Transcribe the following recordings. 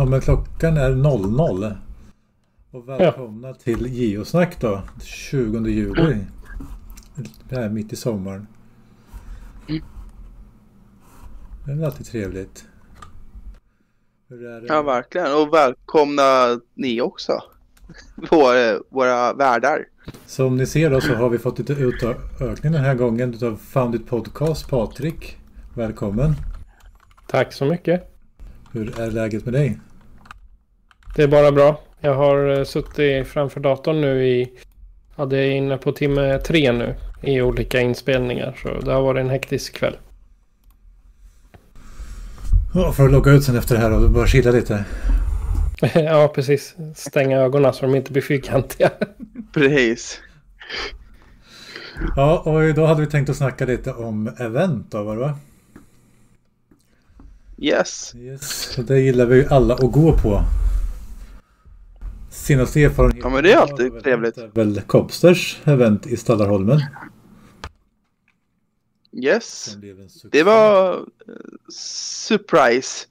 Ja, men klockan är 00. Och välkomna ja. till Geosnack då. 20 juli. Det här mitt i sommaren. Mm. Det är alltid trevligt. Ja, verkligen. Och välkomna ni också. Våra, våra värdar. Som ni ser då så har vi fått lite utökning den här gången utav Foundit Podcast. Patrik, välkommen. Tack så mycket. Hur är läget med dig? Det är bara bra. Jag har eh, suttit framför datorn nu i... Ja, det är inne på timme tre nu i olika inspelningar. Så det har varit en hektisk kväll. Ja, för att logga ut sen efter det här och bara chilla lite. ja, precis. Stänga ögonen så de inte blir fyrkantiga. precis. Ja, och då hade vi tänkt att snacka lite om event då, var det va? Yes. yes. Och det gillar vi alla att gå på. Senaste erfarenheten. Ja men det är alltid trevligt. Det är väl Cobsters event i Stallarholmen. Yes. Det var uh, surprise.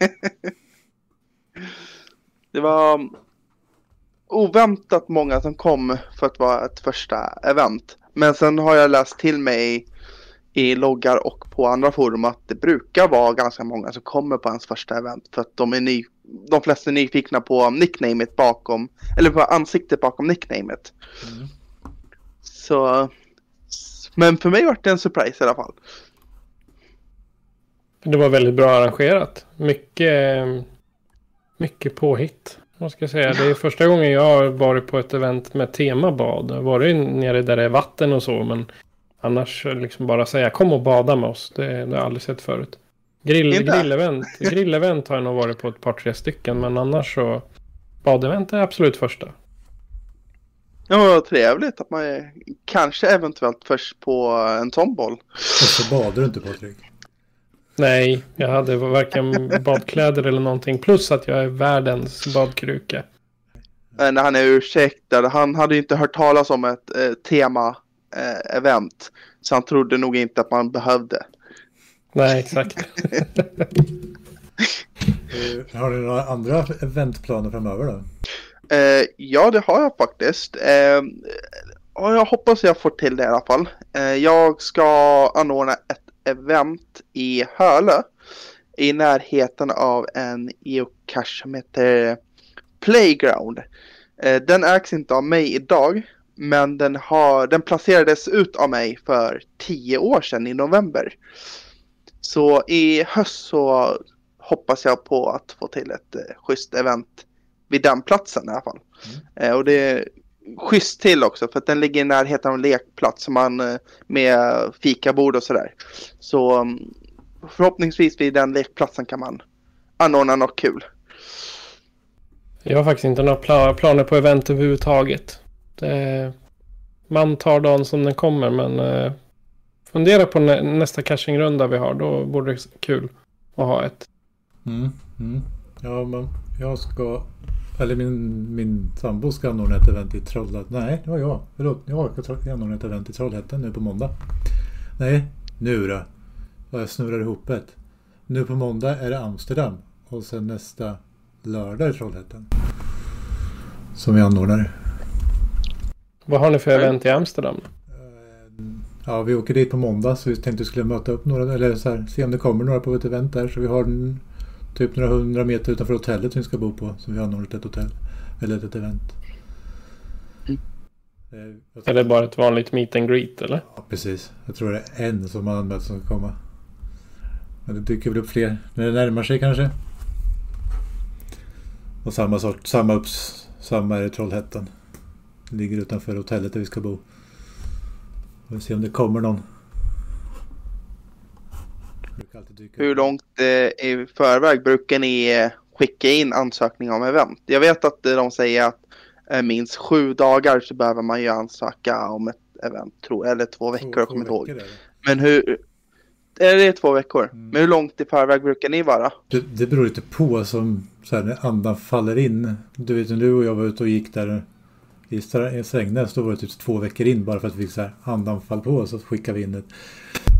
det var oväntat många som kom för att vara ett första event. Men sen har jag läst till mig i loggar och på andra forum att det brukar vara ganska många som kommer på ens första event för att de är ny, de flesta är nyfikna på nicknamet bakom, eller på ansiktet bakom nicknamet. Mm. Så, men för mig var det en surprise i alla fall. Det var väldigt bra arrangerat. Mycket, mycket påhitt. Vad ska jag säga. Det är första gången jag har varit på ett event med tema bad. Jag har varit nere där det är vatten och så. Men Annars liksom bara säga kom och bada med oss. Det, det har jag aldrig sett förut. Grill, grillevent, grillevent har jag nog varit på ett par tre stycken. Men annars så badevent är absolut första. Ja, vad trevligt att man är kanske eventuellt först på en sån boll. Och så badar du inte Patrik? Nej, jag hade varken badkläder eller någonting. Plus att jag är världens badkruka. Men han är ursäktad. Han hade ju inte hört talas om ett eh, tema eh, event. Så han trodde nog inte att man behövde. Nej, exakt. uh, har du några andra eventplaner framöver då? Uh, ja, det har jag faktiskt. Uh, och jag hoppas jag får till det i alla fall. jag ska anordna ett event i Hölö. I närheten av en geocache som heter Playground. den ägs inte av mig idag. Men den, har, den placerades ut av mig för tio år sedan i november. Så i höst så hoppas jag på att få till ett eh, schysst event vid den platsen i alla fall. Mm. Eh, och det är schysst till också för att den ligger i närheten av en lekplats man, eh, med fikabord och sådär. Så mm, förhoppningsvis vid den lekplatsen kan man anordna något kul. Jag har faktiskt inte några planer på event överhuvudtaget. Det, man tar dagen som den kommer men eh, fundera på nä nästa cashingrunda vi har. Då vore det kul att ha ett. Mm, mm. Ja, men jag ska... Eller min, min sambo ska anordna ett event i Trollhättan. Nej, det var jag. Förlåt. Jag ska anordna ett event i Trollhättan nu på måndag. Nej, nu då. Jag snurrar ihop ett. Nu på måndag är det Amsterdam. Och sen nästa lördag i Trollhättan. Som vi anordnar. Vad har ni för event i Amsterdam? Ja, vi åker dit på måndag så vi tänkte vi skulle möta upp några, eller så här, se om det kommer några på ett event där. Så vi har en, typ några hundra meter utanför hotellet vi ska bo på. Så vi har anordnat ett hotell, eller ett event. Mm. Eh, är det bara ett vanligt meet and greet eller? Ja, precis. Jag tror det är en som har anmält som ska komma. Men det dyker väl upp fler när det närmar sig kanske. Och samma sort, samma, upps, samma är i Trollhättan. Ligger utanför hotellet där vi ska bo. Får se om det kommer någon. Hur långt eh, i förväg brukar ni eh, skicka in ansökningar om event? Jag vet att de säger att eh, minst sju dagar så behöver man ju ansöka om ett event, tror eller två veckor, jag kommer ihåg. Men hur, är det två veckor? Mm. Men hur långt i förväg brukar ni vara? Det, det beror lite på som så här, när andan faller in. Du vet, du och jag var ute och gick där i Strängnäs då var det typ två veckor in bara för att vi fick så här andanfall på oss. Så skickade vi in ett.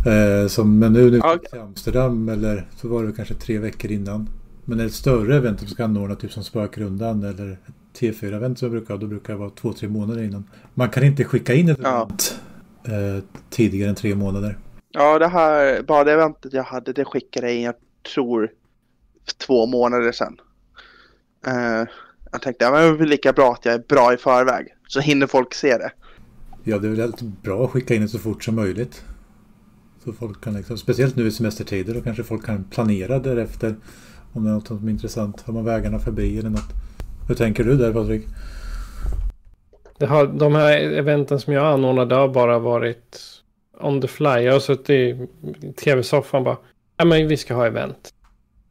Eh, som, men nu, nu okay. till Amsterdam eller så var det kanske tre veckor innan. Men ett större event som ska anordna typ som Spökrundan eller T4-event som jag brukar då brukar det vara två, tre månader innan. Man kan inte skicka in ett Ja. event eh, tidigare än tre månader. Ja, det här, bara det eventet jag hade, det skickade jag in, jag tror, två månader sedan. Eh, jag tänkte, ja, men det är väl lika bra att jag är bra i förväg. Så hinner folk se det. Ja, det är väl alltid bra att skicka in det så fort som möjligt. Så folk kan liksom, speciellt nu i semestertider, då kanske folk kan planera därefter. Om det är något som är intressant. Har man vägarna förbi eller något. Hur tänker du där Patrik? Det har, de här eventen som jag anordnade har bara varit on the fly. Jag har suttit i tv-soffan bara. Ja men vi ska ha event.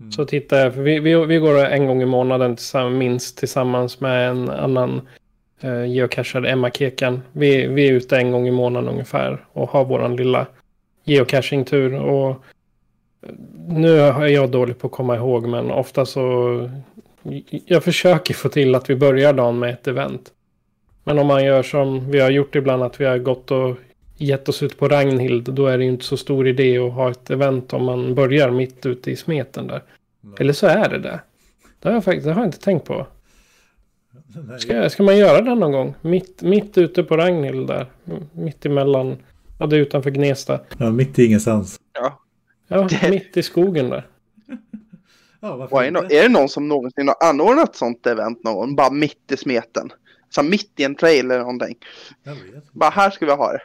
Mm. Så tittar jag. För vi, vi, vi går en gång i månaden tillsammans, minst tillsammans med en annan eh, geocachare, Emma Kekan. Vi, vi är ute en gång i månaden ungefär. Och har våran lilla geocaching-tur. Och nu är jag dålig på att komma ihåg. Men ofta så. Jag försöker få till att vi börjar dagen med ett event. Men om man gör som vi har gjort ibland att vi har gått och gett oss ut på Ragnhild. Då är det ju inte så stor idé att ha ett event om man börjar mitt ute i smeten där. Eller så är det det. Det har jag faktiskt det har jag inte tänkt på. Nej, Ska, ska man göra det någon gång? Mitt, mitt ute på Ragnhild där. Mitt emellan. Ja, det är utanför Gnesta. Ja, mitt i ingenstans. Ja. Ja, mitt i skogen där. Ja, är, det, är det någon som någonsin har anordnat sånt event någon? Bara mitt i smeten. Så mitt i en trail eller någonting. Jag vet inte. Bara här ska vi ha det.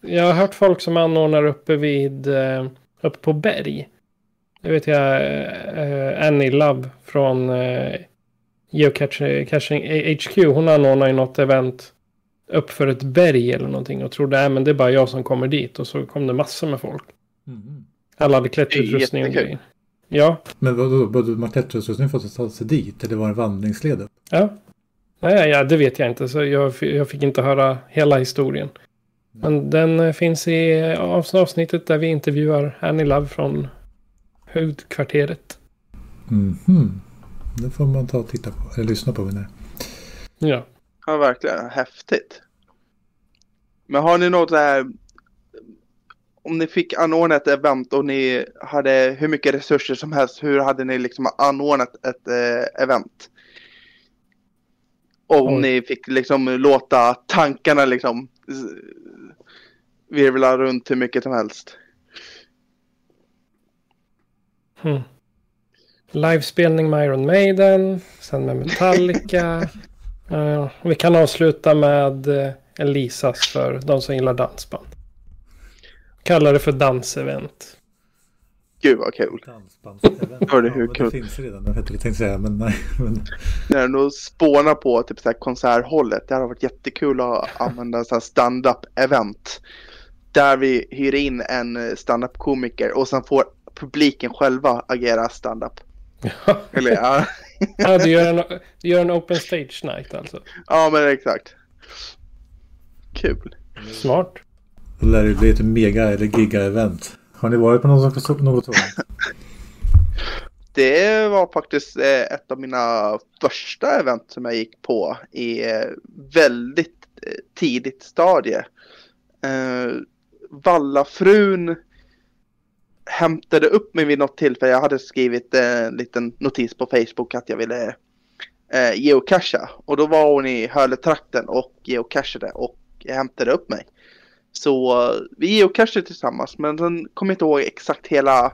Jag har hört folk som anordnar uppe vid, eh, uppe på berg. Det vet jag, eh, Annie Love från eh, Geocaching HQ. Hon anordnar ju något event upp för ett berg eller någonting. Och trodde, äh, men det är bara jag som kommer dit. Och så kom det massor med folk. Mhm. Alla hade klätterutrustning och grejer. Ja, Men vadå, vadå, man klätterutrustning för att ta sig dit? Eller var det en vandringsled upp? ja. Nej, ja, det vet jag inte. Så jag, jag fick inte höra hela historien. Men den eh, finns i avs- avsnittet där vi intervjuar Annie Love från huvudkvarteret. Mhm. Det får man ta och titta på, eller lyssna på menar. Ja. Ja, verkligen. Häftigt. Men har ni något där... Om ni fick anordna ett event och ni hade hur mycket resurser som helst, hur hade ni liksom anordnat ett eh, event? Och om Oj. ni fick liksom låta tankarna liksom virvla runt hur mycket som helst. Hmm. Livespelning med Iron Maiden. Sen med Metallica. Eh, vi kan avsluta med uh, Elisas för de som gillar dansband. Kallar det för dansevent. Gud vad kul. Dansbandsevent. Hörde hur men kul. Det finns redan, jag vet inte, jag tänkte säga, men nej. Men, När de nog spånar på typ så här konserthållet. Det hade varit jättekul att använda så här stand-up event. Där vi hyr in en eh, stand-up komiker och sen får publiken själva agera stand-up. Eller ja, ja, du, gör en, du gör en open stage night alltså. ja men exakt. Kul. Smart. då lär det bli ett mega eller giga-event. Har ni varit på något, sånt- något sådant? Det var faktiskt eh, ett av mina första event som jag gick på i eh, väldigt tidigt stadie. Vallafrun hämtade upp mig vid något tillfälle. Jag hade skrivit eh, en liten notis på Facebook att jag ville eh, geocacha. Och då var hon i Höletrakten och geocachade och hämtade upp mig. Så eh, vi geocachade tillsammans men sen kommer jag inte ihåg exakt hela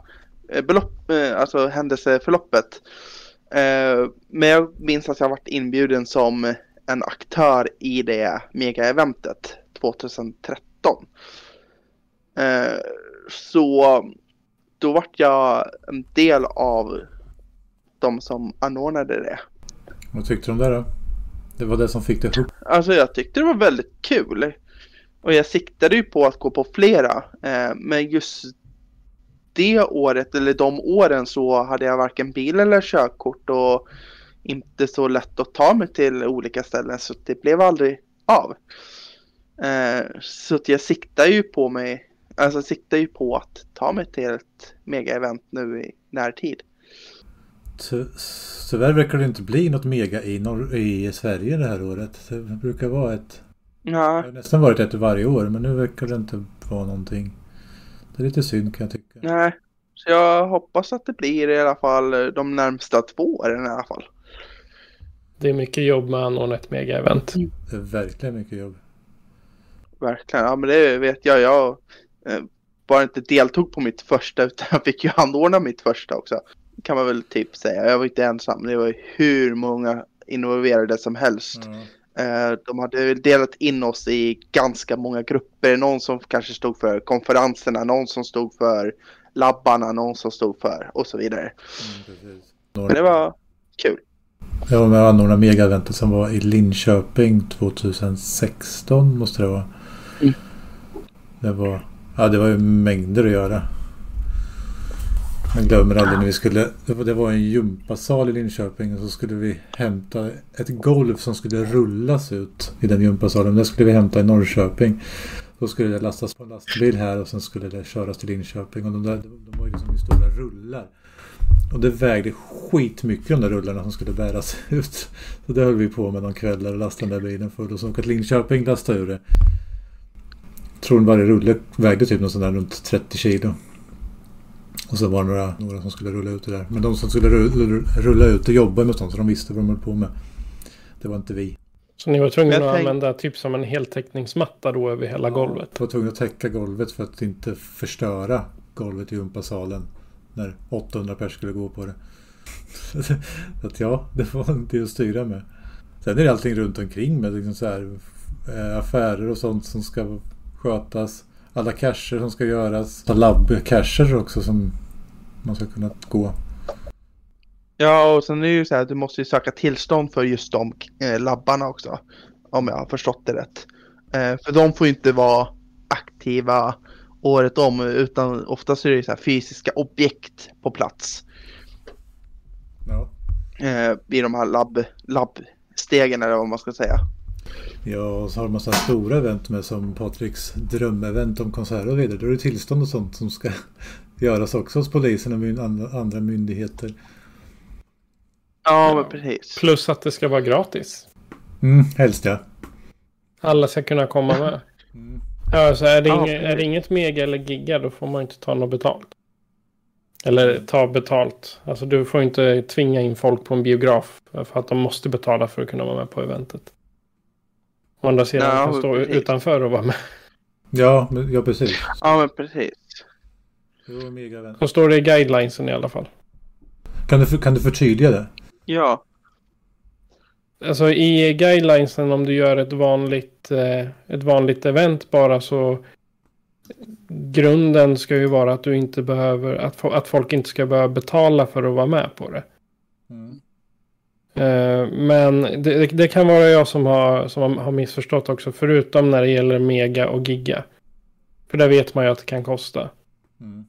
eh, belopp, eh, alltså händelseförloppet. Eh, Men jag minns att jag varit inbjuden som en aktör i det mega-eventet 2013. Eh, Så då vart jag en del av de som anordnade det. Vad tyckte du om det då? Det var det som fick det upp. Alltså jag tyckte det var väldigt kul. Och jag siktade ju på att gå på flera. Eh, men just det året eller de åren så hade jag varken bil eller körkort och inte så lätt att ta mig till olika ställen så det blev aldrig av. Eh, så att jag siktar ju på mig, alltså siktar ju på att ta mig till ett mega-event nu i närtid. Ty- Tyvärr verkar det inte bli något mega i, norr- i Sverige det här året. Det brukar vara ett... Det Ja, har nästan varit ett varje år men nu verkar det inte vara någonting. Det är lite synd kan jag tycka. nej. Så jag hoppas att det blir i alla fall de närmsta två åren i alla fall. Det är mycket jobb med att anordna ett mega-event. Det är verkligen mycket jobb. Verkligen, ja men det vet jag. Jag eh, bara inte deltog på mitt första utan jag fick ju anordna mitt första också. Kan man väl typ säga. Jag var inte ensam. Det var hur många involverade som helst. Ja. Eh, De hade delat in oss i ganska många grupper. Någon som kanske stod för konferenserna, någon som stod för labbarna, någon som stod för och så vidare. Mm. Men det var kul. Jag var med och anordnade megaeventet som var i Linköping 2016 måste det vara. Mm. Det var, ja, det var ju mängder att göra. Jag glömmer aldrig när vi skulle, det var, en gympasal i Linköping och så skulle vi hämta ett golv som skulle rullas ut i den gympasalen. Det skulle vi hämta i Norrköping. Då skulle det lastas på en lastbil här och sen skulle det köras till Linköping. Och de, där, de var ju liksom i stora rullar. Och det vägde skitmycket de där rullarna som skulle bäras ut. Så det höll vi på med de kvällar och lastade den där bilen full. Och så åkte till Linköping lastade ur det. Jag tror varje rulle vägde typ något sånt där runt 30 kilo. Och så var det några, några som skulle rulla ut det där. Men de som skulle rulla, ut och jobba med sånt så de visste vad de höll på med. Det var inte vi. Så ni var tvungna att använda typ som en heltäckningsmatta då över hela golvet. Jag var tvungen att täcka golvet för att inte förstöra golvet i gympasalen. När 800 pers skulle gå på det. Så att ja, det var inte att styra med. Sen är det allting runt omkring med liksom så här, eh, affärer och sånt som ska skötas. Alla cacher som ska göras. Labb-cacher också som man ska kunna gå. Ja, och sen är det ju så här att du måste ju söka tillstånd för just de eh, labbarna också. Om jag har förstått det rätt. Eh, för de får ju inte vara aktiva året om utan oftast är det så här fysiska objekt på plats. Ja. Eh, I de här labb, labbstegen eller vad man ska säga. Ja, och så har man sådana stora event med som Patriks drömevent om konserter och vidare. Då är det tillstånd och sånt som ska göras också hos polisen och andra, myndigheter. Ja, men precis. Plus att det ska vara gratis. Mm, helst ja. Alla ska kunna komma med. Mm. Ja, så är det, inget, är det inget mega eller giga då får man inte ta något betalt. Eller ta betalt. Alltså du får inte tvinga in folk på en biograf. För att de måste betala för att kunna vara med på eventet. Å andra sidan Ja, kan stå precis. utanför och vara med. Ja, ja precis. Ja, men precis. Mega. Så står det i guidelinesen i alla fall. Kan du, kan du förtydliga det? Ja, Alltså i guidelinesen om du gör ett vanligt, eh, ett vanligt event bara så grunden ska ju vara att du inte behöver, att, att folk inte ska behöva betala för att vara med på det. Mm. Eh, men det, det- kan vara jag som har, som har- missförstått också, förutom när det gäller mega och giga. För där vet man ju att det kan kosta. Mm.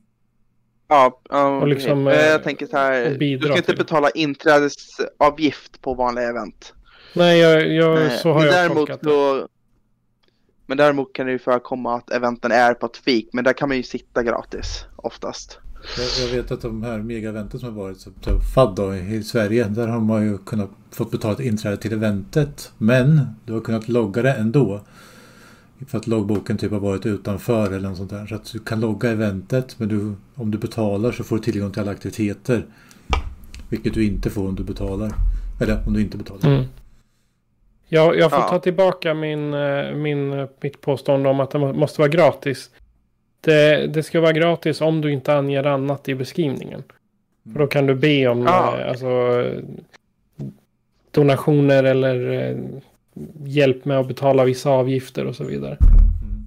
ja, ja Och liksom, eh, jag tänker så här. Du ska inte till. betala inträdesavgift på vanliga event. Nej, jag, jag, Eh, så har men jag däremot tolkat det. Men däremot kan det ju förekomma att eventen är på ett fik, men där kan man ju sitta gratis oftast. Jag, jag vet att de här mega-eventen som har varit, så, så FAD då, i Sverige, där har man ju kunnat fått betala ett inträde till eventet. Men du har kunnat logga det ändå. För att loggboken typ har varit utanför eller något sånt där. Så att du kan logga eventet men du, om du betalar så får du tillgång till alla aktiviteter. Vilket du inte får om du betalar. Eller om du inte betalar. Mm. Jag, jag får Ja. ta tillbaka min, eh, min, eh, mitt påstående om att det må- måste vara gratis. Det, det ska vara gratis om du inte anger annat i beskrivningen. För då kan du be om Ja. eh, alltså, donationer eller eh, hjälp med att betala vissa avgifter och så vidare. Mm.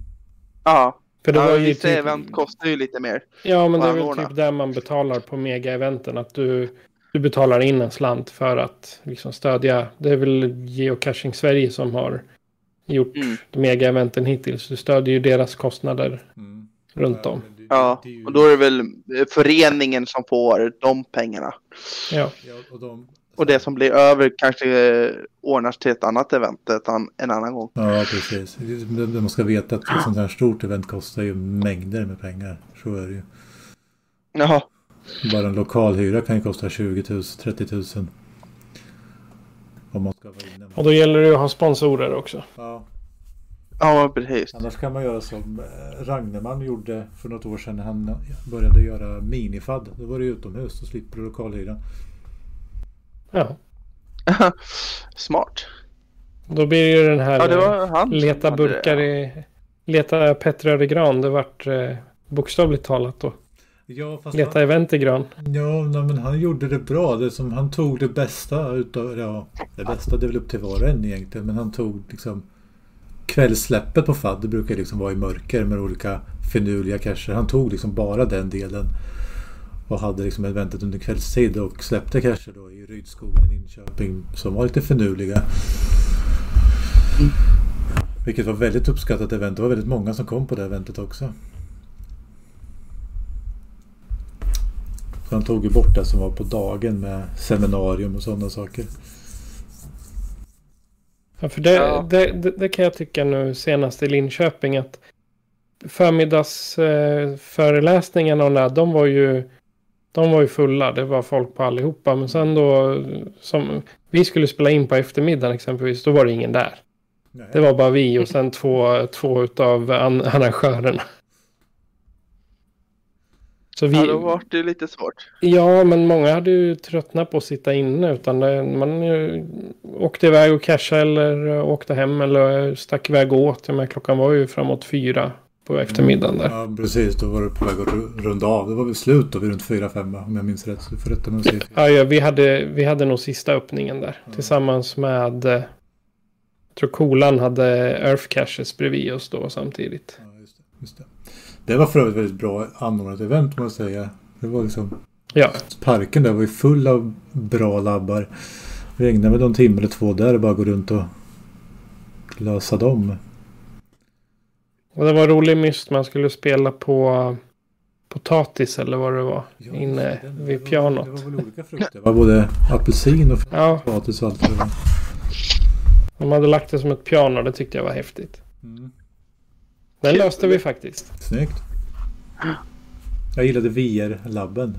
Ja, För det ja var ju vissa typ, event kostar ju lite mer. Ja, men det är väl typ där man betalar på mega-eventen. Att du, du betalar in en slant för att liksom stödja. Det är väl Geocaching Sverige som har gjort Mm. mega-eventen hittills. Du stödjer ju deras kostnader Mm. Runt om. det- Ja, ju- och då är det väl föreningen som får de pengarna. Ja, och de, Och det som blir över kanske eh, ordnas till ett annat event en annan gång. Ja, precis. Man ska veta att ett sånt här stort event kostar ju mängder med pengar. Så är det ju. Jaha, Bara en lokalhyra kan ju kosta 20 000, 30 000. Om man ska vara inne. och då gäller det att ha sponsorer också. Ja, Ja, precis. Annars kan man göra som eh, Ragneman gjorde för något år sedan när han började göra minifad. Då var det utomhus, då slipper du lokalhyran. Ja, Smart. då blir det ju den här Ja, det eh, var han som leta burkar det. i... Leta Petter i gran. Det vart eh, bokstavligt talat då. Ja, fast Leta han, event i gran. ja, nej, men han gjorde det bra. Det som, han tog det bästa utav, ja, det bästa det är väl upp till var och en egentligen. Men han tog liksom kvällssläppet på FAD. Det brukar liksom vara i mörker med olika finurliga cacher. Han tog liksom bara den delen. Och hade liksom eventet under kvällstid och släppte cacher då i Rydskogen i Linköping som var lite finurliga. Vilket var väldigt uppskattat event. Det var väldigt många som kom på det eventet också. Så han tog ju bort det som var på dagen med seminarium och sådana saker. Ja, för det, Ja. det, det, det kan jag tycka nu senast i Linköping att förmiddagsföreläsningarna föreläsningarna och där, de var ju de var ju fulla, det var folk på allihopa. Men sen då, som vi skulle spela in på eftermiddagen exempelvis, då var det ingen där. Nej. Det var bara vi och sen två, två utav an- arrangörerna. Så vi, Ja, då var det lite svårt. Ja, men många hade ju tröttnat på att sitta inne. Utan det, man ju, åkte iväg och cashade eller åkte hem eller stack iväg och åt. Men klockan var ju framåt fyra på eftermiddagen där. Ja, precis. Då var det på väg att ru- runda av. Det var väl slut då vid runt 4-5 om jag minns rätt. Så du får rätta mig och säga fel. Ja, ja, vi, hade, vi hade nog sista öppningen där. Tillsammans med... eh, Jag tror Kolan hade Earth Caches bredvid oss då samtidigt. Ja, just det, just det. Det var för övrigt väldigt bra anordnat event måste jag säga. Det var liksom... Ja, Parken där var ju full av bra labbar. Det regnade väl någon timme eller två där och bara gå runt och lösa dem. och det var rolig myst. Man skulle spela på potatis eller vad det var. Ja, inne det vid var- pianot. Det var väl olika frukter. Det var både apelsin och Ja, potatis och allt det var. de hade lagt det som ett piano. Det tyckte jag var häftigt. Mm. Den löste vi faktiskt. Snyggt. Jag gillade VR-labben.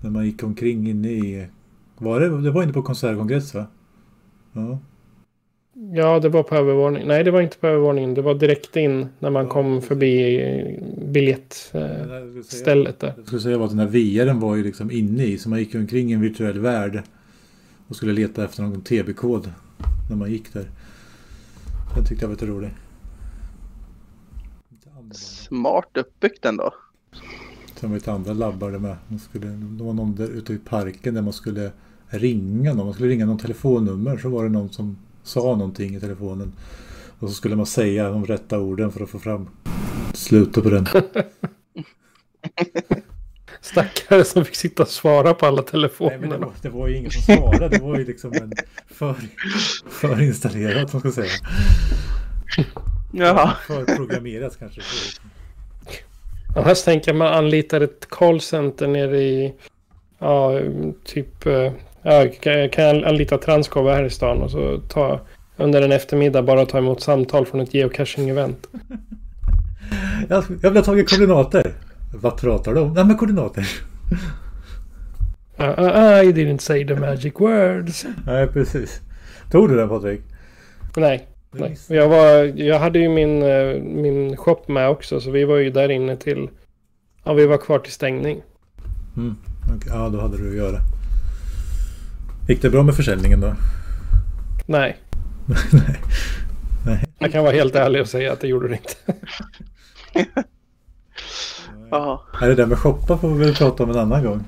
När man gick omkring inne i... Var det, det var inne på konsertkongress va? Ja. Ja, det var på övervåningen. Nej, det var inte på övervåningen. Det var direkt in när man Ja, kom förbi eh, biljettstället Det jag skulle säga- där. Jag skulle säga var att den här VRen var ju liksom inne i. Så man gick omkring i en virtuell värld. Och skulle leta efter någon TB-kod. När man gick där. Den tyckte jag var lite rolig. Smart uppbyggt ändå. Sen var det andra labbar där med. Man skulle, det var någon där ute i parken där man skulle ringa någon. Man skulle ringa någon telefonnummer. Så var det någon som sa någonting i telefonen. Och så skulle man säga de rätta orden för att få fram slutet på den. Stackare som fick sitta och svara på alla Nej, men det, var, det var ju ingen som svarade. Det var ju liksom en för, förinstallerat, som ska säga. Jaha. Förprogrammerat kanske. Annars tänker jag man anlitar ett callcenter nere i... Ja, typ... eh, Ja, kan- kan jag anlita Transcov här i stan och så ta under en eftermiddag bara ta emot samtal från ett geocaching-event. Jag, jag vill ha tagit koordinater. Vad pratar du om? Nej men koordinater. Uh, uh, I didn't say the magic words. Nej precis. Tog du den Patrik? Nej, nej. Jag, var, jag hade ju min, eh, min shop med också så vi var ju där inne till... Ja, vi var kvar till stängning. Mm. okej. Ja då hade du att göra. Gick det bra med försäljningen då? Nej, Nej. Nej. jag kan vara helt ärlig och säga att det gjorde det inte. Nej, det där med shoppa får vi väl prata om en annan gång.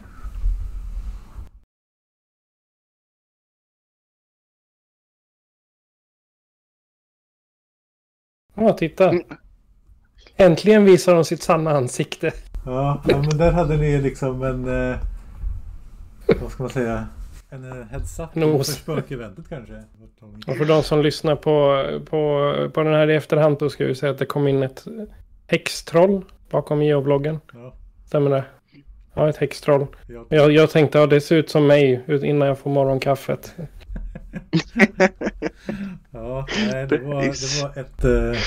Ja, titta. Mm. Äntligen visar de sitt sanna ansikte. Ja, ja men där hade ni liksom en... Eh, vad ska man säga? En eh, heads up Nos. för spökeventet kanske? Och för de som lyssnar på, på, på den här i efterhand då ska vi säga att det kom in ett häxtroll bakom geobloggen. Ja, Stämmer det? Ja, ett häxtroll. ja. Jag, jag tänkte att det ser ut som mig ut- innan jag får morgonkaffet. Ja nej, det, var, det var ett eh,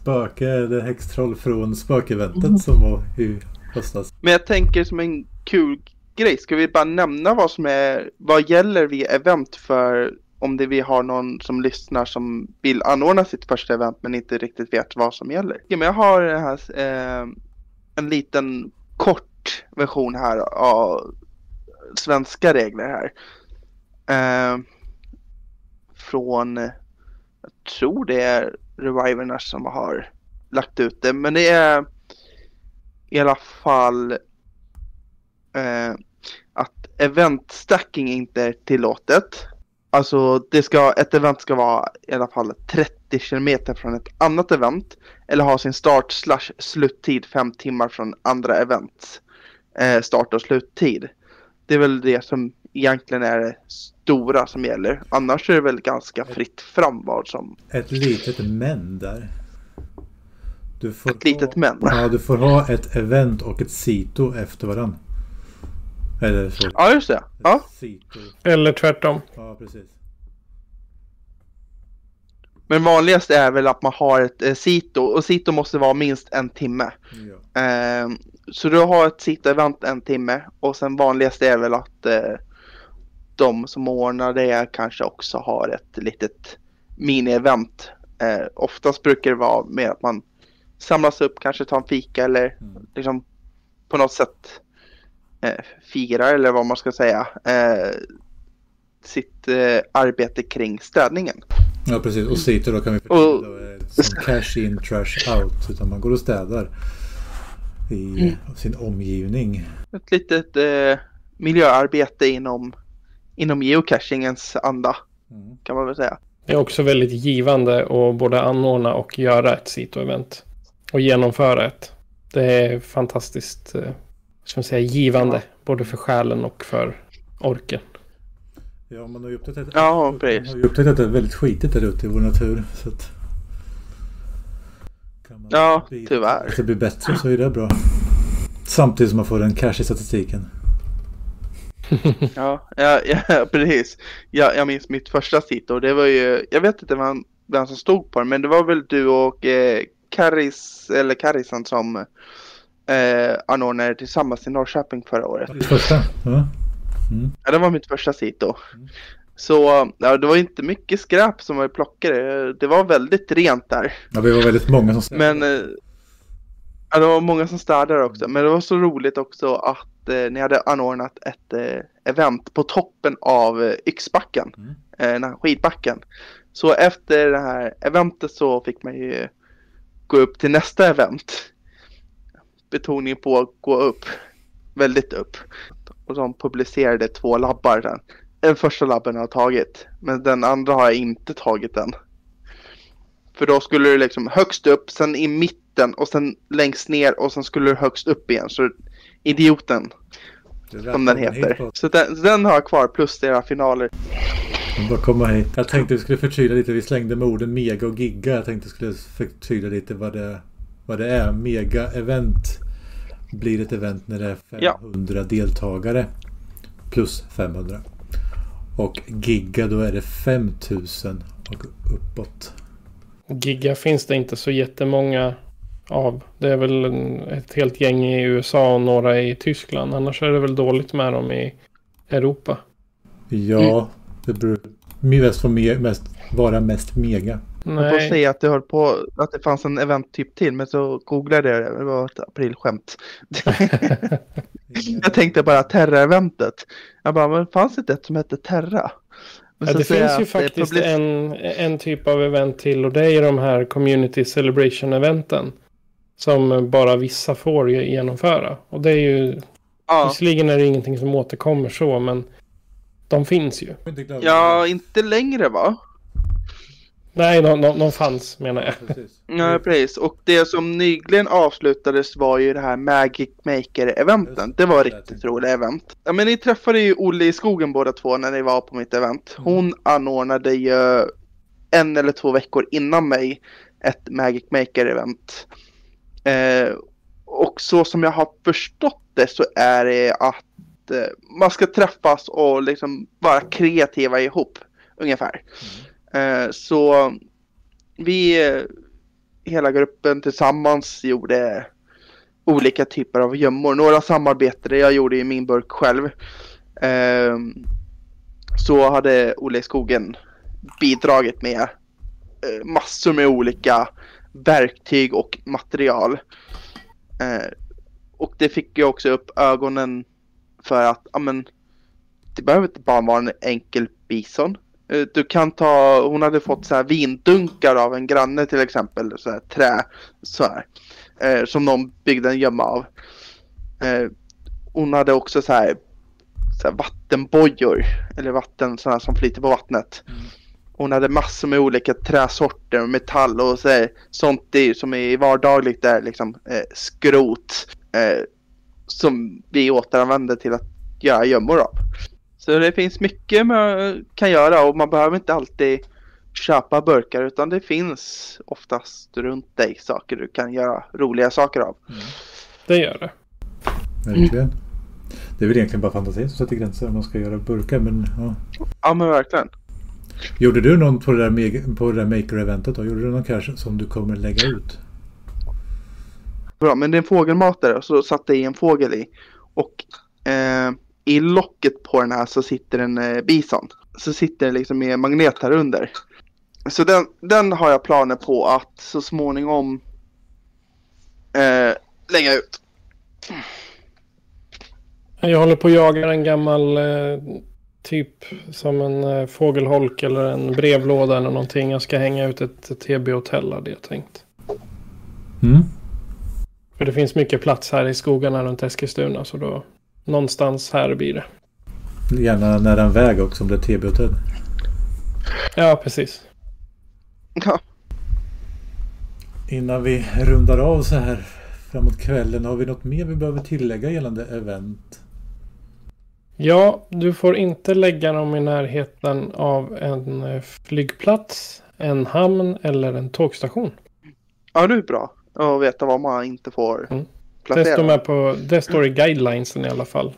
spöke, eller häxtroll från spökeventet som var i höstas. Men jag tänker som en kul grej. Ska vi bara nämna vad som är, vad gäller vid event för om det vi har någon som lyssnar som vill anordna sitt första event men inte riktigt vet vad som gäller. Ja, men jag har här, eh, en liten kort version här av svenska regler här. Eh, från, jag tror det är Reviverna som har lagt ut det, men det är i alla fall eh, att event stacking inte är tillåtet. Alltså det ska, ett event ska vara i alla fall 30 kilometer från ett annat event. Eller ha sin start slash sluttid 5 timmar från andra events eh, start och sluttid. Det är väl det som egentligen är det stora som gäller. Annars är det väl ganska fritt fram vad som... Ett litet men där. Du får ett litet men? Ja, du får ha ett event och ett sito efter varandra. Eller så. Ja, just det. Ja. Eller tvärtom. Ja, precis. Men vanligast är väl att man har ett eh, sito och sito måste vara minst en timme. Ja. Eh, så du har ett sito-event en timme och sen vanligast är väl att eh, de som ordnar det kanske också har ett litet mini-event. Eh, oftast brukar det vara mer att man samlas upp, kanske tar en fika eller mm. liksom på något sätt eh, fira eller vad man ska säga eh, sitt eh, arbete kring städningen. Ja precis och sitter då kan vi förtydliga som cash in trash out utan man går och städar i mm. sin omgivning. Ett litet eh, miljöarbete inom, inom geocachingens anda mm. kan man väl säga. Det är också väldigt givande att både anordna och göra ett Sito-event. Och genomföra ett. Det är fantastiskt eh, ska man säga, givande. Ja. Både för själen och för orken. Ja, man har ju upptäckt, ja, precis. Man har upptäckt att det är väldigt skitigt där ute i vår natur. Så att, ja, bli, tyvärr. Att det blir bättre så är det bra. Samtidigt som man får en cash i statistiken. ja, ja, ja, precis. Ja, jag minns mitt första sit och det var ju, jag vet inte vem, vem som stod på det, men det var väl du och eh, Karis, eller Karisan som eh, anordnade tillsammans i Norrköping förra året. Första? Ja. Mm. ja, det var mitt första sito. Mm. Så ja, det var inte mycket skräp som var plockade. Det var väldigt rent där. Ja, det var väldigt många som städade. Men eh, ja, det var många som städade också. Men det var så roligt också att eh, ni hade anordnat ett eh, event på toppen av eh, Yxbacken. Mm. Eh, den här skidbacken. Så efter det här eventet så fick man ju gå upp till nästa event. Betoning på gå upp. Väldigt upp. Och de publicerade två labbar sen. Den första labben har jag tagit. Men den andra har jag inte tagit än. För då skulle du liksom högst upp, sen i mitten och sen längst ner och sen skulle du högst upp igen. Så idioten. Som den heter. Så den, så den har jag kvar plus deras finaler. Bara komma hit. Jag tänkte vi skulle förtydliga lite. Vi slängde med orden mega och giga. Jag tänkte vi skulle förtydliga lite vad det, vad det är. Mega-event blir ett event när det är 500 ja. deltagare. Plus 500. Och giga då är det 5000 och uppåt. Giga finns det inte så jättemånga av. Det är väl ett helt gäng i USA och några i Tyskland. Annars är det väl dåligt med dem i Europa. Ja, mm. det beror mest, mest, vara mest mega. Nej. Jag får säga att det höll på att det fanns en eventtyp till men så googlade jag det. Det var ett aprilskämt. jag tänkte bara Terra-eventet. Jag bara, men fanns det ett som hette Terra? Ja, det finns ju faktiskt en, en typ av event till och det är de här Community Celebration-eventen. Som bara vissa får genomföra. Och det är ju... Ja. Visserligen är det ingenting som återkommer så men de finns ju. Ja, inte längre va? Nej, de, de fanns menar jag. Ja, precis. ja, precis. Och det som nyligen avslutades var ju det här Magic Maker-eventen. Det var riktigt roligt event. Ja, men ni träffade ju Olle i skogen båda två när ni var på mitt event. Mm. Hon anordnade ju en eller två veckor innan mig ett Magic Maker-event. Eh, och så som jag har förstått det så är det att eh, man ska träffas och liksom vara kreativa ihop ungefär. Mm. Eh, så vi, eh, hela gruppen tillsammans gjorde olika typer av gömmor. Några samarbetade, jag gjorde i min burk själv. Eh, så hade Olle i skogen bidragit med massor med olika verktyg och material. Och det fick ju också upp ögonen för att ja, men, det behöver inte bara vara en enkel bison. Eh, Du kan ta, hon hade fått så här vindunkar av en granne till exempel, så här trä, så här, eh, som de byggde en gömma av. Eh, hon hade också så här, så här vattenbojor, eller vatten sådana som flyter på vattnet. Hon hade massor med olika träsorter, metall och så här, sånt det, som är vardagligt där, liksom eh, skrot. Eh, som vi återanvänder till att göra gömmor av. Så det finns mycket man kan göra och man behöver inte alltid köpa burkar utan det finns oftast runt dig saker du kan göra roliga saker av. Det gör det. Verkligen. Det är väl egentligen bara fantasin som sätter gränser om man ska göra burkar. Men, ja. Ja men verkligen. Gjorde du någon på det där, på det där maker-eventet då? Gjorde du någon kanske som du kommer lägga ut? Bra, men det är en fågelmatare och så satte jag i en fågel i. Och eh, i locket på den här så sitter en eh, bison. Så sitter det liksom med magnet här under. Så den, den har jag planer på att så småningom eh, lägga ut. Jag håller på att jaga en gammal eh, typ som en eh, fågelholk eller en brevlåda eller någonting. Jag ska hänga ut ett TB-hotell hade jag tänkt. Mm. För det finns mycket plats här i skogarna runt Eskilstuna så då någonstans här blir det. Gärna nära en väg också om det är TB-hotell. Ja, precis. Ja, Innan vi rundar av så här framåt kvällen. Har vi något mer vi behöver tillägga gällande event? Ja, du får inte lägga dem i närheten av en eh, flygplats, en hamn eller en tågstation. ja det är bra att veta vad man inte får Mm. Det placera. står, med på, det står i guidelinesen i alla fall.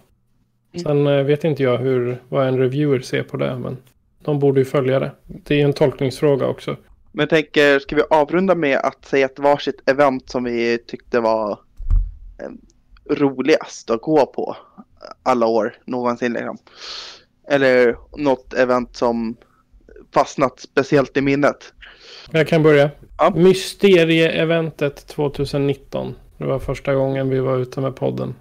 Sen eh, vet inte jag hur, vad en reviewer ser på det, men de borde ju följa det. Det är ju en tolkningsfråga också. Men jag tänker, ska vi avrunda med att säga ett varsitt event som vi tyckte var eh, roligast att gå på alla år någonsin liksom. Eller något event som fastnat speciellt i minnet. Jag kan börja. Ja. Mysterie-eventet 2019. Det var första gången vi var ute med podden.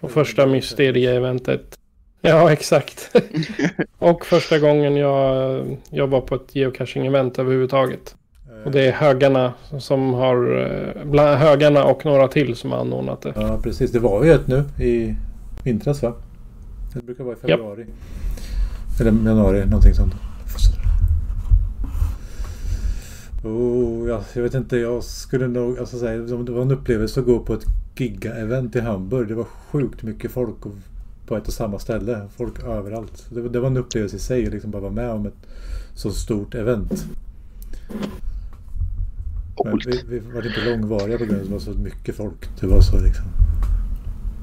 Och första mysterie-eventet. Ja, exakt. och första gången jag, jag var på ett geocaching-event överhuvudtaget. Och det är högarna som har, eh, bland högarna och några till som har anordnat det. Ja, precis. Det var ju ett nu i vintras va? Det brukar vara i februari. Eller januari, någonting sånt. Oh, ja, jag vet inte, jag skulle nog... Alltså, säga, det var en upplevelse att gå på ett giga-event i Hamburg. Det var sjukt mycket folk på ett och samma ställe. Folk överallt. Det, var- det var en upplevelse i sig, liksom bara vara med om ett så stort event. Men vi, vi var inte långvariga på grund av att det var så mycket folk. Det var så liksom.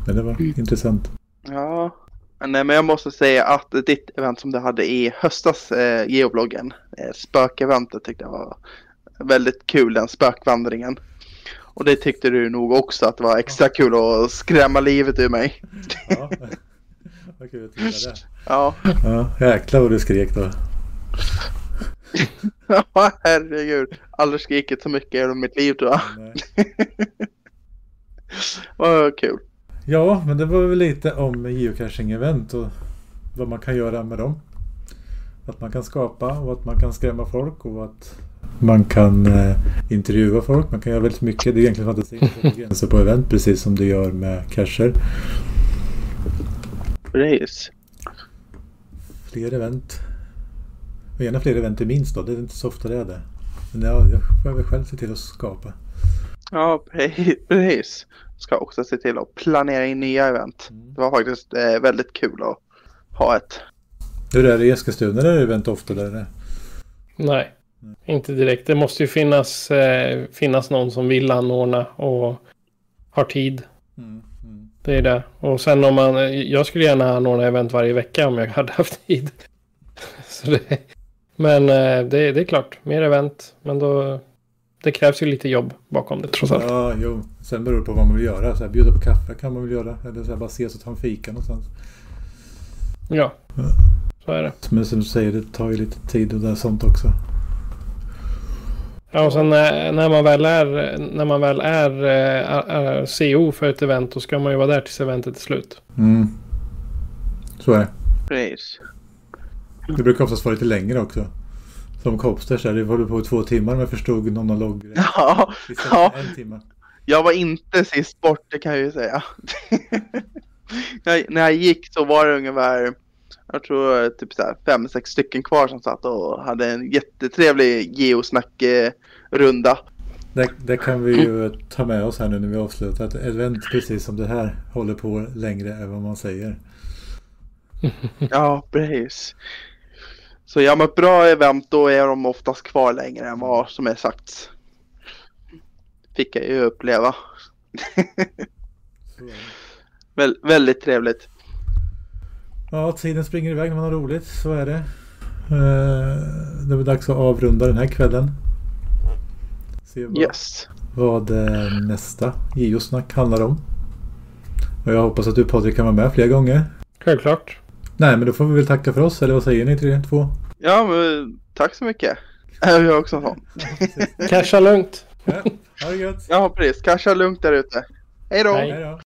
Men det var intressant. Ja, nej men jag måste säga att ditt event som du hade i höstas, eh, geobloggen, eh, spökeventet tyckte jag var väldigt kul, den spökvandringen. Och det tyckte du nog också att det var extra kul att skrämma livet ur mig. Ja. Vad kul att du det. Ja, Ja, jäklar vad du skrek då. herregud. Aldrig skrikit så mycket i mitt liv tror jag. Vad kul. Ja, men det var väl lite om geocaching-event och vad man kan göra med dem. Att man kan skapa och att man kan skrämma folk och att man kan eh, intervjua folk. Man kan göra väldigt mycket. Det är egentligen fantasi. Det sätter gränser på event precis som du gör med cacher. Precis. Fler event. Och gärna fler event i minst då. Det är inte så ofta det är det. Men ja, jag får väl själv se till att skapa. Ja, pre- precis. Ska också se till att planera in nya event. Mm. Det var faktiskt eh, väldigt kul att ha ett. Hur är det i Eskilstuna? Är det event ofta där? eller? Nej, inte direkt. Det måste ju finnas, eh, finnas någon som vill anordna och har tid. Mm, mm. Det är det. Och sen om man... Jag skulle gärna anordna event varje vecka om jag hade haft tid. Det, men eh, det, det är klart, mer event. Men då... Det krävs ju lite jobb bakom det trots allt. Ja, jo. Sen beror det på vad man vill göra. Så här, bjuda på kaffe kan man väl göra. Eller så här, bara ses och ta en fika någonstans. Ja. Så är det. Men som du säger, det tar ju lite tid och det är sånt också. Ja, och sen när, när man väl är, när man väl är, är, är CO för ett event då ska man ju vara där tills eventet är slut. Mm. Så är det. Precis. Det brukar oftast vara lite längre också. Som Copsters det håller på i två timmar om jag förstod någon av logg. Ja, ja. en timme. jag var inte sist bort, det kan jag ju säga. när, när jag gick så var det ungefär, jag tror typ så här fem, sex stycken kvar som satt och hade en jättetrevlig geosnack-runda. Det, det kan vi ju ta med oss här nu när vi avslutar. Ett event precis som det här håller på längre än vad man säger. Ja, precis. Så gör man ett bra event då är de oftast kvar längre än vad som är sagt. Fick jag ju uppleva. Väl, väldigt trevligt. Ja, tiden springer iväg när man har roligt. Så är det. Eh, Det är väl dags att avrunda den här kvällen. Se vad, Yes. vad eh, nästa geosnack handlar om. Och jag hoppas att du Patrik kan vara med fler gånger. Självklart. Nej, men då får vi väl tacka för oss. Eller vad säger ni? Tre, två? Ja, men tack så mycket. Jag är också sån. Casha lugnt. Ja, ha det gött. Ja, precis. Kanske lugnt där ute. Hej då. Hej. Hej då.